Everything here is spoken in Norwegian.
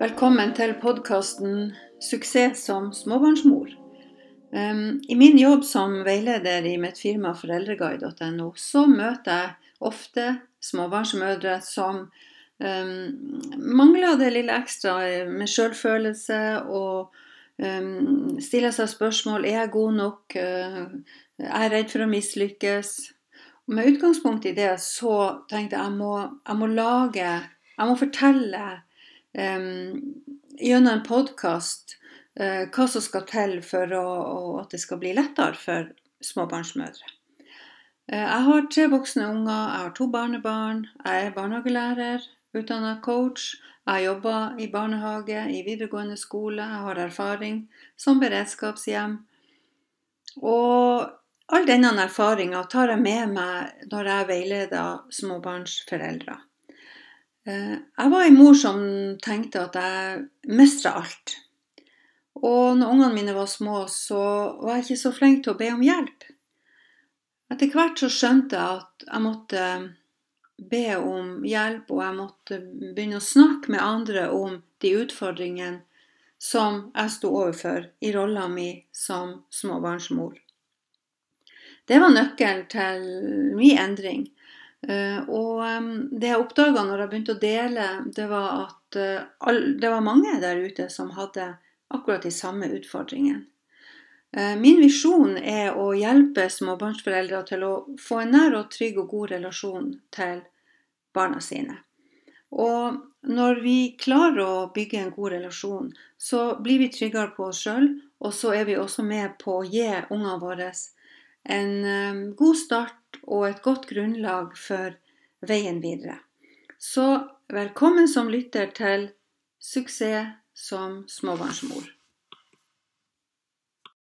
Velkommen til podkasten 'Suksess som småbarnsmor'. Um, I min jobb som veileder i mitt firma foreldreguide.no, så møter jeg ofte småbarnsmødre som um, mangler det lille ekstra med selvfølelse og um, stiller seg spørsmål er jeg god nok, uh, jeg redd for å mislykkes. Med utgangspunkt i det så tenkte jeg jeg jeg må lage, jeg må fortelle gjennom en podkast uh, hva som skal til for å, at det skal bli lettere for småbarnsmødre. Uh, jeg har tre voksne unger, jeg har to barnebarn, jeg er barnehagelærer, utdanna coach. Jeg jobber i barnehage, i videregående skole, jeg har erfaring som beredskapshjem. Og all denne erfaringa tar jeg med meg når jeg veileder småbarnsforeldre. Eh, jeg var ei mor som tenkte at jeg mestra alt. Og når ungene mine var små, så var jeg ikke så flink til å be om hjelp. Etter hvert så skjønte jeg at jeg måtte be om hjelp, og jeg måtte begynne å snakke med andre om de utfordringene som jeg sto overfor i rolla mi som småbarnsmor. Det var nøkkelen til min endring. Eh, og det jeg oppdaga når jeg begynte å dele, det var at eh, det var mange der ute som hadde akkurat de samme utfordringene. Eh, min visjon er å hjelpe småbarnsforeldre til å få en nær og trygg og god relasjon til barna sine. Og når vi klarer å bygge en god relasjon, så blir vi tryggere på oss sjøl, og så er vi også med på å gi ungene våre en god start og et godt grunnlag for veien videre. Så velkommen som lytter til Suksess som småbarnsmor.